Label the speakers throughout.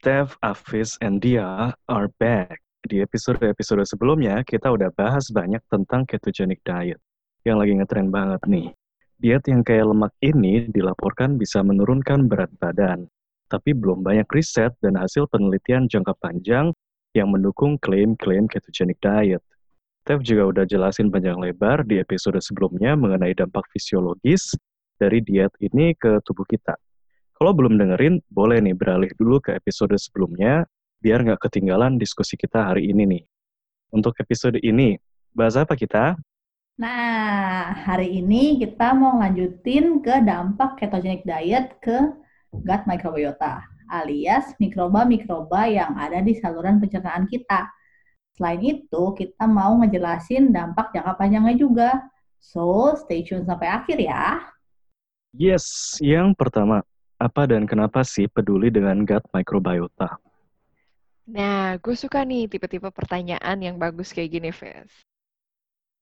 Speaker 1: Steph, Afis, and Dia are back. Di episode-episode sebelumnya, kita udah bahas banyak tentang ketogenic diet, yang lagi ngetren banget nih. Diet yang kayak lemak ini dilaporkan bisa menurunkan berat badan, tapi belum banyak riset dan hasil penelitian jangka panjang yang mendukung klaim-klaim ketogenic diet. Steph juga udah jelasin panjang lebar di episode sebelumnya mengenai dampak fisiologis dari diet ini ke tubuh kita. Kalau belum dengerin, boleh nih beralih dulu ke episode sebelumnya, biar nggak ketinggalan diskusi kita hari ini nih. Untuk episode ini, bahas apa kita?
Speaker 2: Nah, hari ini kita mau lanjutin ke dampak ketogenic diet ke gut microbiota, alias mikroba-mikroba yang ada di saluran pencernaan kita. Selain itu, kita mau ngejelasin dampak jangka panjangnya juga. So, stay tune sampai akhir ya.
Speaker 1: Yes, yang pertama, apa dan kenapa sih peduli dengan gut microbiota?
Speaker 3: Nah, gue suka nih tipe-tipe pertanyaan yang bagus kayak gini, Fes.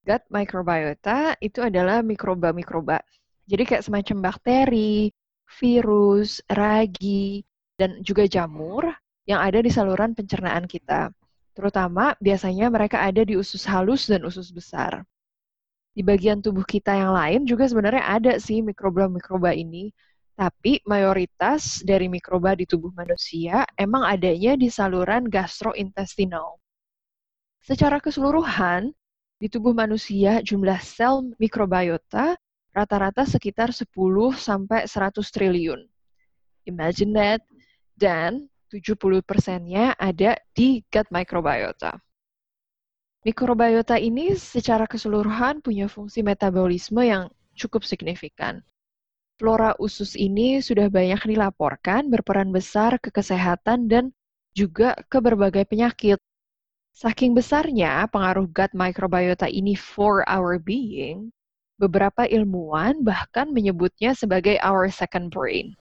Speaker 3: Gut microbiota itu adalah mikroba-mikroba. Jadi kayak semacam bakteri, virus, ragi, dan juga jamur yang ada di saluran pencernaan kita. Terutama biasanya mereka ada di usus halus dan usus besar. Di bagian tubuh kita yang lain juga sebenarnya ada sih mikroba-mikroba ini, tapi mayoritas dari mikroba di tubuh manusia emang adanya di saluran gastrointestinal. Secara keseluruhan, di tubuh manusia jumlah sel mikrobiota rata-rata sekitar 10 sampai 100 triliun. Imagine that. Dan 70 persennya ada di gut microbiota. Mikrobiota ini secara keseluruhan punya fungsi metabolisme yang cukup signifikan flora usus ini sudah banyak dilaporkan berperan besar ke kesehatan dan juga ke berbagai penyakit. Saking besarnya pengaruh gut microbiota ini for our being, beberapa ilmuwan bahkan menyebutnya sebagai our second brain.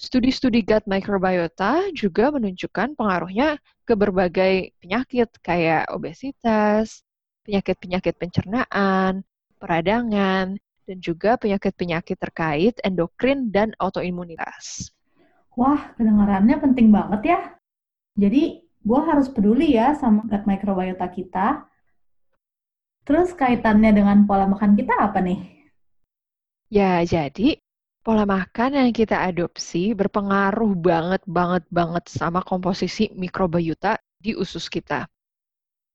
Speaker 3: Studi-studi gut microbiota juga menunjukkan pengaruhnya ke berbagai penyakit kayak obesitas, penyakit-penyakit pencernaan, peradangan, dan juga penyakit-penyakit terkait endokrin dan autoimunitas.
Speaker 2: Wah, kedengarannya penting banget ya. Jadi, gue harus peduli ya sama gut microbiota kita. Terus kaitannya dengan pola makan kita apa nih?
Speaker 3: Ya, jadi pola makan yang kita adopsi berpengaruh banget, banget, banget sama komposisi mikrobiota di usus kita.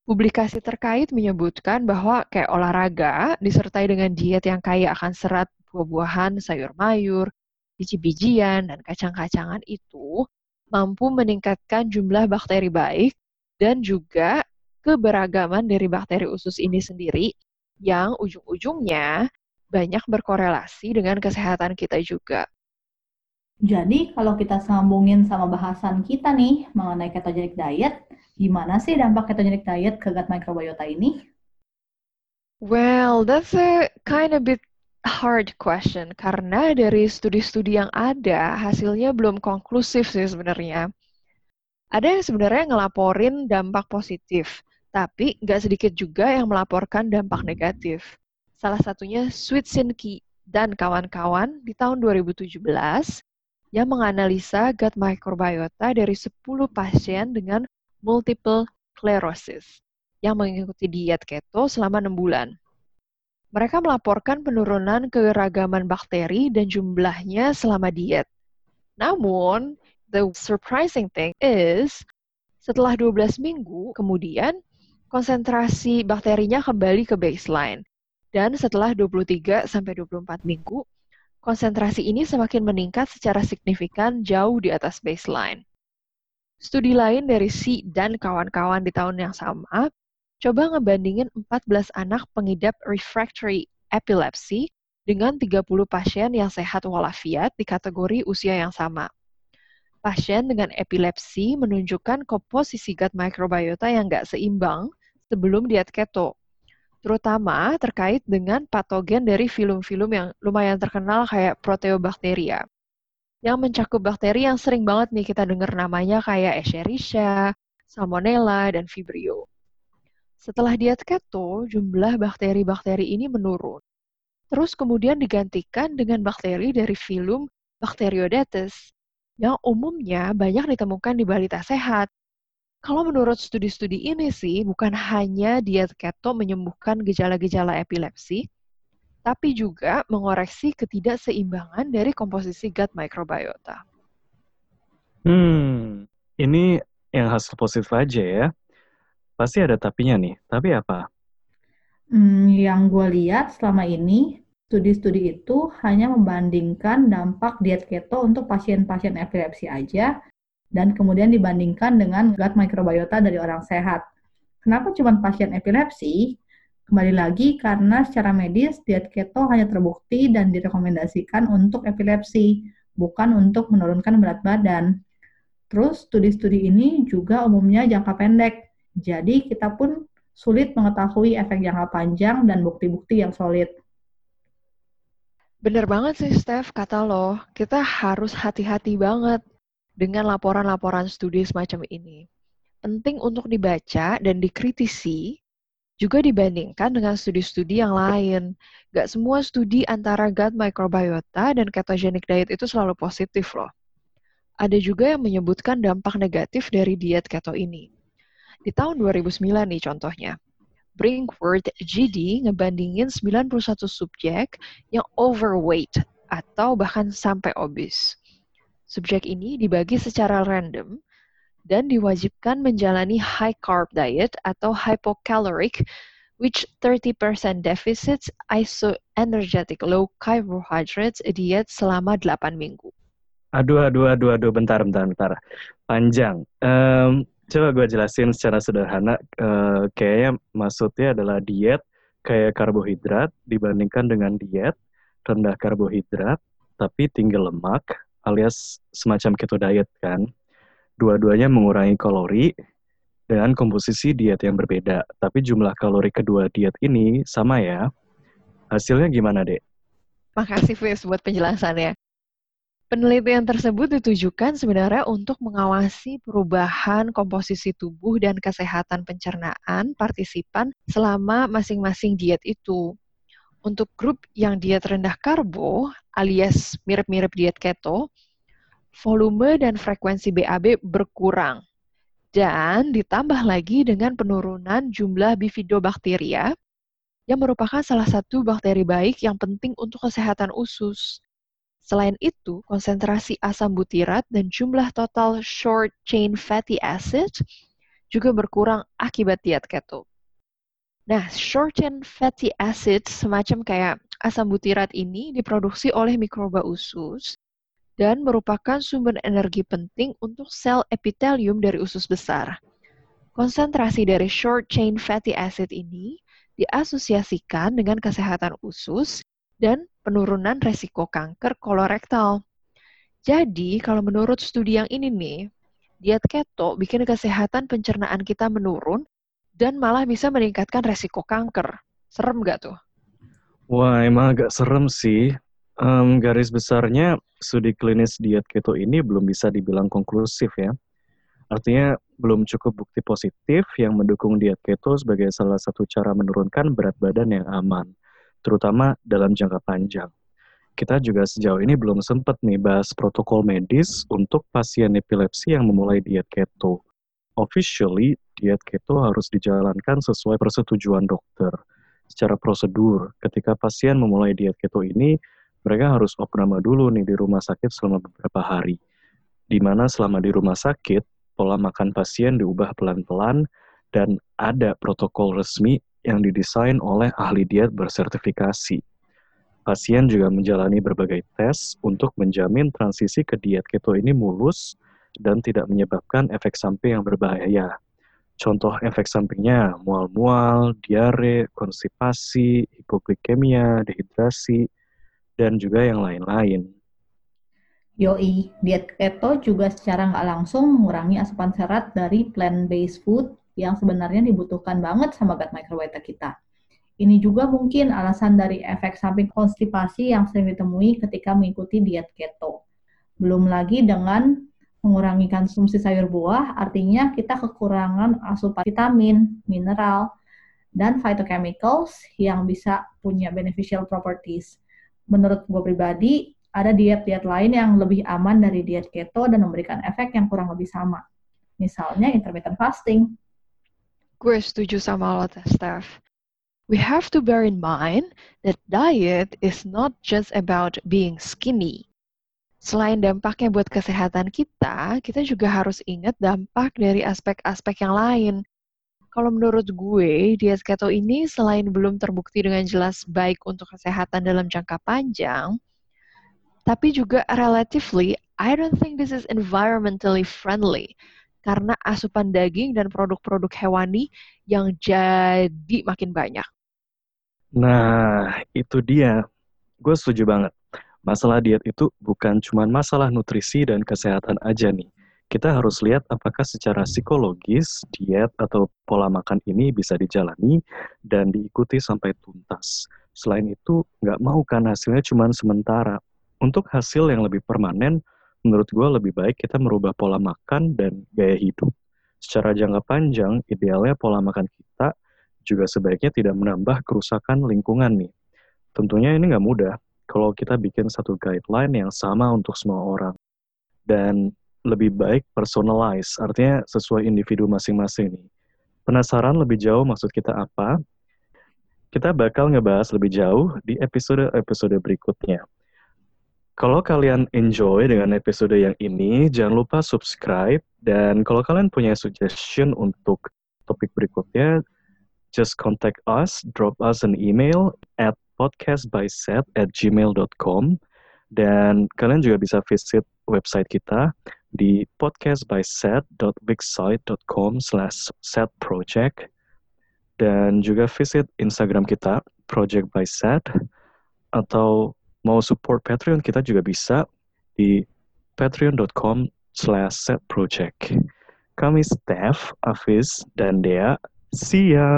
Speaker 3: Publikasi terkait menyebutkan bahwa kayak olahraga disertai dengan diet yang kaya akan serat buah-buahan, sayur mayur, biji-bijian, dan kacang-kacangan itu mampu meningkatkan jumlah bakteri baik dan juga keberagaman dari bakteri usus ini sendiri yang ujung-ujungnya banyak berkorelasi dengan kesehatan kita juga.
Speaker 2: Jadi kalau kita sambungin sama bahasan kita nih mengenai ketogenic diet, gimana sih dampak ketogenic diet ke gut microbiota ini?
Speaker 3: Well, that's a kind of bit hard question karena dari studi-studi yang ada hasilnya belum konklusif sih sebenarnya. Ada yang sebenarnya ngelaporin dampak positif, tapi nggak sedikit juga yang melaporkan dampak negatif. Salah satunya Sweet Sinki dan kawan-kawan di tahun 2017 yang menganalisa gut microbiota dari 10 pasien dengan multiple sclerosis yang mengikuti diet keto selama 6 bulan. Mereka melaporkan penurunan keragaman bakteri dan jumlahnya selama diet. Namun, the surprising thing is, setelah 12 minggu kemudian, konsentrasi bakterinya kembali ke baseline. Dan setelah 23 sampai 24 minggu, konsentrasi ini semakin meningkat secara signifikan jauh di atas baseline. Studi lain dari Si dan kawan-kawan di tahun yang sama coba ngebandingin 14 anak pengidap refractory epilepsy dengan 30 pasien yang sehat walafiat di kategori usia yang sama. Pasien dengan epilepsi menunjukkan komposisi gut microbiota yang nggak seimbang sebelum diet keto terutama terkait dengan patogen dari film-film yang lumayan terkenal kayak Proteobacteria. Yang mencakup bakteri yang sering banget nih kita dengar namanya kayak Escherichia, Salmonella, dan Vibrio. Setelah diet keto, jumlah bakteri-bakteri ini menurun. Terus kemudian digantikan dengan bakteri dari film Bacteroidetes. yang umumnya banyak ditemukan di balita sehat. Kalau menurut studi-studi ini sih, bukan hanya diet keto menyembuhkan gejala-gejala epilepsi, tapi juga mengoreksi ketidakseimbangan dari komposisi gut microbiota.
Speaker 1: Hmm, ini yang hasil positif aja ya. Pasti ada tapinya nih. Tapi apa?
Speaker 2: Hmm, yang gue lihat selama ini, studi-studi itu hanya membandingkan dampak diet keto untuk pasien-pasien epilepsi aja, dan kemudian dibandingkan dengan gut microbiota dari orang sehat. Kenapa cuma pasien epilepsi? Kembali lagi karena secara medis diet keto hanya terbukti dan direkomendasikan untuk epilepsi, bukan untuk menurunkan berat badan. Terus studi-studi ini juga umumnya jangka pendek, jadi kita pun sulit mengetahui efek jangka panjang dan bukti-bukti yang solid.
Speaker 3: Bener banget sih, Steph, kata lo. Kita harus hati-hati banget dengan laporan-laporan studi semacam ini. Penting untuk dibaca dan dikritisi juga dibandingkan dengan studi-studi yang lain. Gak semua studi antara gut microbiota dan ketogenic diet itu selalu positif loh. Ada juga yang menyebutkan dampak negatif dari diet keto ini. Di tahun 2009 nih contohnya, Brinkworth GD ngebandingin 91 subjek yang overweight atau bahkan sampai obes. Subjek ini dibagi secara random dan diwajibkan menjalani high carb diet atau hypocaloric which 30% deficit isoenergetic low carbohydrates diet selama 8 minggu.
Speaker 1: Aduh, aduh, aduh, aduh, bentar, bentar, bentar. Panjang. Um, coba gue jelasin secara sederhana. Uh, kayaknya maksudnya adalah diet kayak karbohidrat dibandingkan dengan diet rendah karbohidrat tapi tinggi lemak alias semacam keto diet kan. Dua-duanya mengurangi kalori dengan komposisi diet yang berbeda. Tapi jumlah kalori kedua diet ini sama ya. Hasilnya gimana, Dek?
Speaker 3: Makasih, Fis, buat penjelasannya. Penelitian tersebut ditujukan sebenarnya untuk mengawasi perubahan komposisi tubuh dan kesehatan pencernaan partisipan selama masing-masing diet itu. Untuk grup yang diet rendah karbo, alias mirip-mirip diet keto, volume dan frekuensi BAB berkurang. Dan ditambah lagi dengan penurunan jumlah bifidobakteria yang merupakan salah satu bakteri baik yang penting untuk kesehatan usus. Selain itu, konsentrasi asam butirat dan jumlah total short chain fatty acid juga berkurang akibat diet keto. Nah, short chain fatty acid semacam kayak asam butirat ini diproduksi oleh mikroba usus dan merupakan sumber energi penting untuk sel epitelium dari usus besar. Konsentrasi dari short chain fatty acid ini diasosiasikan dengan kesehatan usus dan penurunan resiko kanker kolorektal. Jadi, kalau menurut studi yang ini nih, diet keto bikin kesehatan pencernaan kita menurun dan malah bisa meningkatkan resiko kanker. Serem nggak tuh?
Speaker 1: Wah, emang agak serem sih. Um, garis besarnya, studi klinis diet keto ini belum bisa dibilang konklusif ya. Artinya belum cukup bukti positif yang mendukung diet keto sebagai salah satu cara menurunkan berat badan yang aman, terutama dalam jangka panjang. Kita juga sejauh ini belum sempat nih bahas protokol medis untuk pasien epilepsi yang memulai diet keto. Officially, diet keto harus dijalankan sesuai persetujuan dokter secara prosedur. Ketika pasien memulai diet keto ini, mereka harus opname dulu nih di rumah sakit selama beberapa hari. Di mana selama di rumah sakit, pola makan pasien diubah pelan-pelan dan ada protokol resmi yang didesain oleh ahli diet bersertifikasi. Pasien juga menjalani berbagai tes untuk menjamin transisi ke diet keto ini mulus dan tidak menyebabkan efek samping yang berbahaya. Contoh efek sampingnya mual-mual, diare, konstipasi, hipoglikemia, dehidrasi, dan juga yang lain-lain.
Speaker 2: Yoi, diet keto juga secara nggak langsung mengurangi asupan serat dari plant-based food yang sebenarnya dibutuhkan banget sama gut microbiota kita. Ini juga mungkin alasan dari efek samping konstipasi yang sering ditemui ketika mengikuti diet keto. Belum lagi dengan mengurangi konsumsi sayur buah, artinya kita kekurangan asupan vitamin, mineral, dan phytochemicals yang bisa punya beneficial properties. Menurut gue pribadi, ada diet-diet lain yang lebih aman dari diet keto dan memberikan efek yang kurang lebih sama. Misalnya intermittent fasting.
Speaker 3: Gue setuju sama lo, Steph. We have to bear in mind that diet is not just about being skinny. Selain dampaknya buat kesehatan kita, kita juga harus ingat dampak dari aspek-aspek yang lain. Kalau menurut gue, diet keto ini selain belum terbukti dengan jelas baik untuk kesehatan dalam jangka panjang, tapi juga relatively, I don't think this is environmentally friendly karena asupan daging dan produk-produk hewani yang jadi makin banyak.
Speaker 1: Nah, itu dia. Gue setuju banget. Masalah diet itu bukan cuma masalah nutrisi dan kesehatan aja nih. Kita harus lihat apakah secara psikologis diet atau pola makan ini bisa dijalani dan diikuti sampai tuntas. Selain itu, nggak mau kan hasilnya cuma sementara. Untuk hasil yang lebih permanen, menurut gue lebih baik kita merubah pola makan dan gaya hidup. Secara jangka panjang, idealnya pola makan kita juga sebaiknya tidak menambah kerusakan lingkungan nih. Tentunya ini nggak mudah kalau kita bikin satu guideline yang sama untuk semua orang. Dan lebih baik personalize, artinya sesuai individu masing-masing nih. Penasaran lebih jauh maksud kita apa? Kita bakal ngebahas lebih jauh di episode-episode berikutnya. Kalau kalian enjoy dengan episode yang ini, jangan lupa subscribe. Dan kalau kalian punya suggestion untuk topik berikutnya, just contact us, drop us an email at podcastbyset at gmail.com. Dan kalian juga bisa visit website kita di podcastbyset.bigsite.com slash setproject. Dan juga visit Instagram kita, Project by Set, atau mau support Patreon kita juga bisa di patreon.com slash setproject. Kami Steph, Afis, dan Dea. See ya!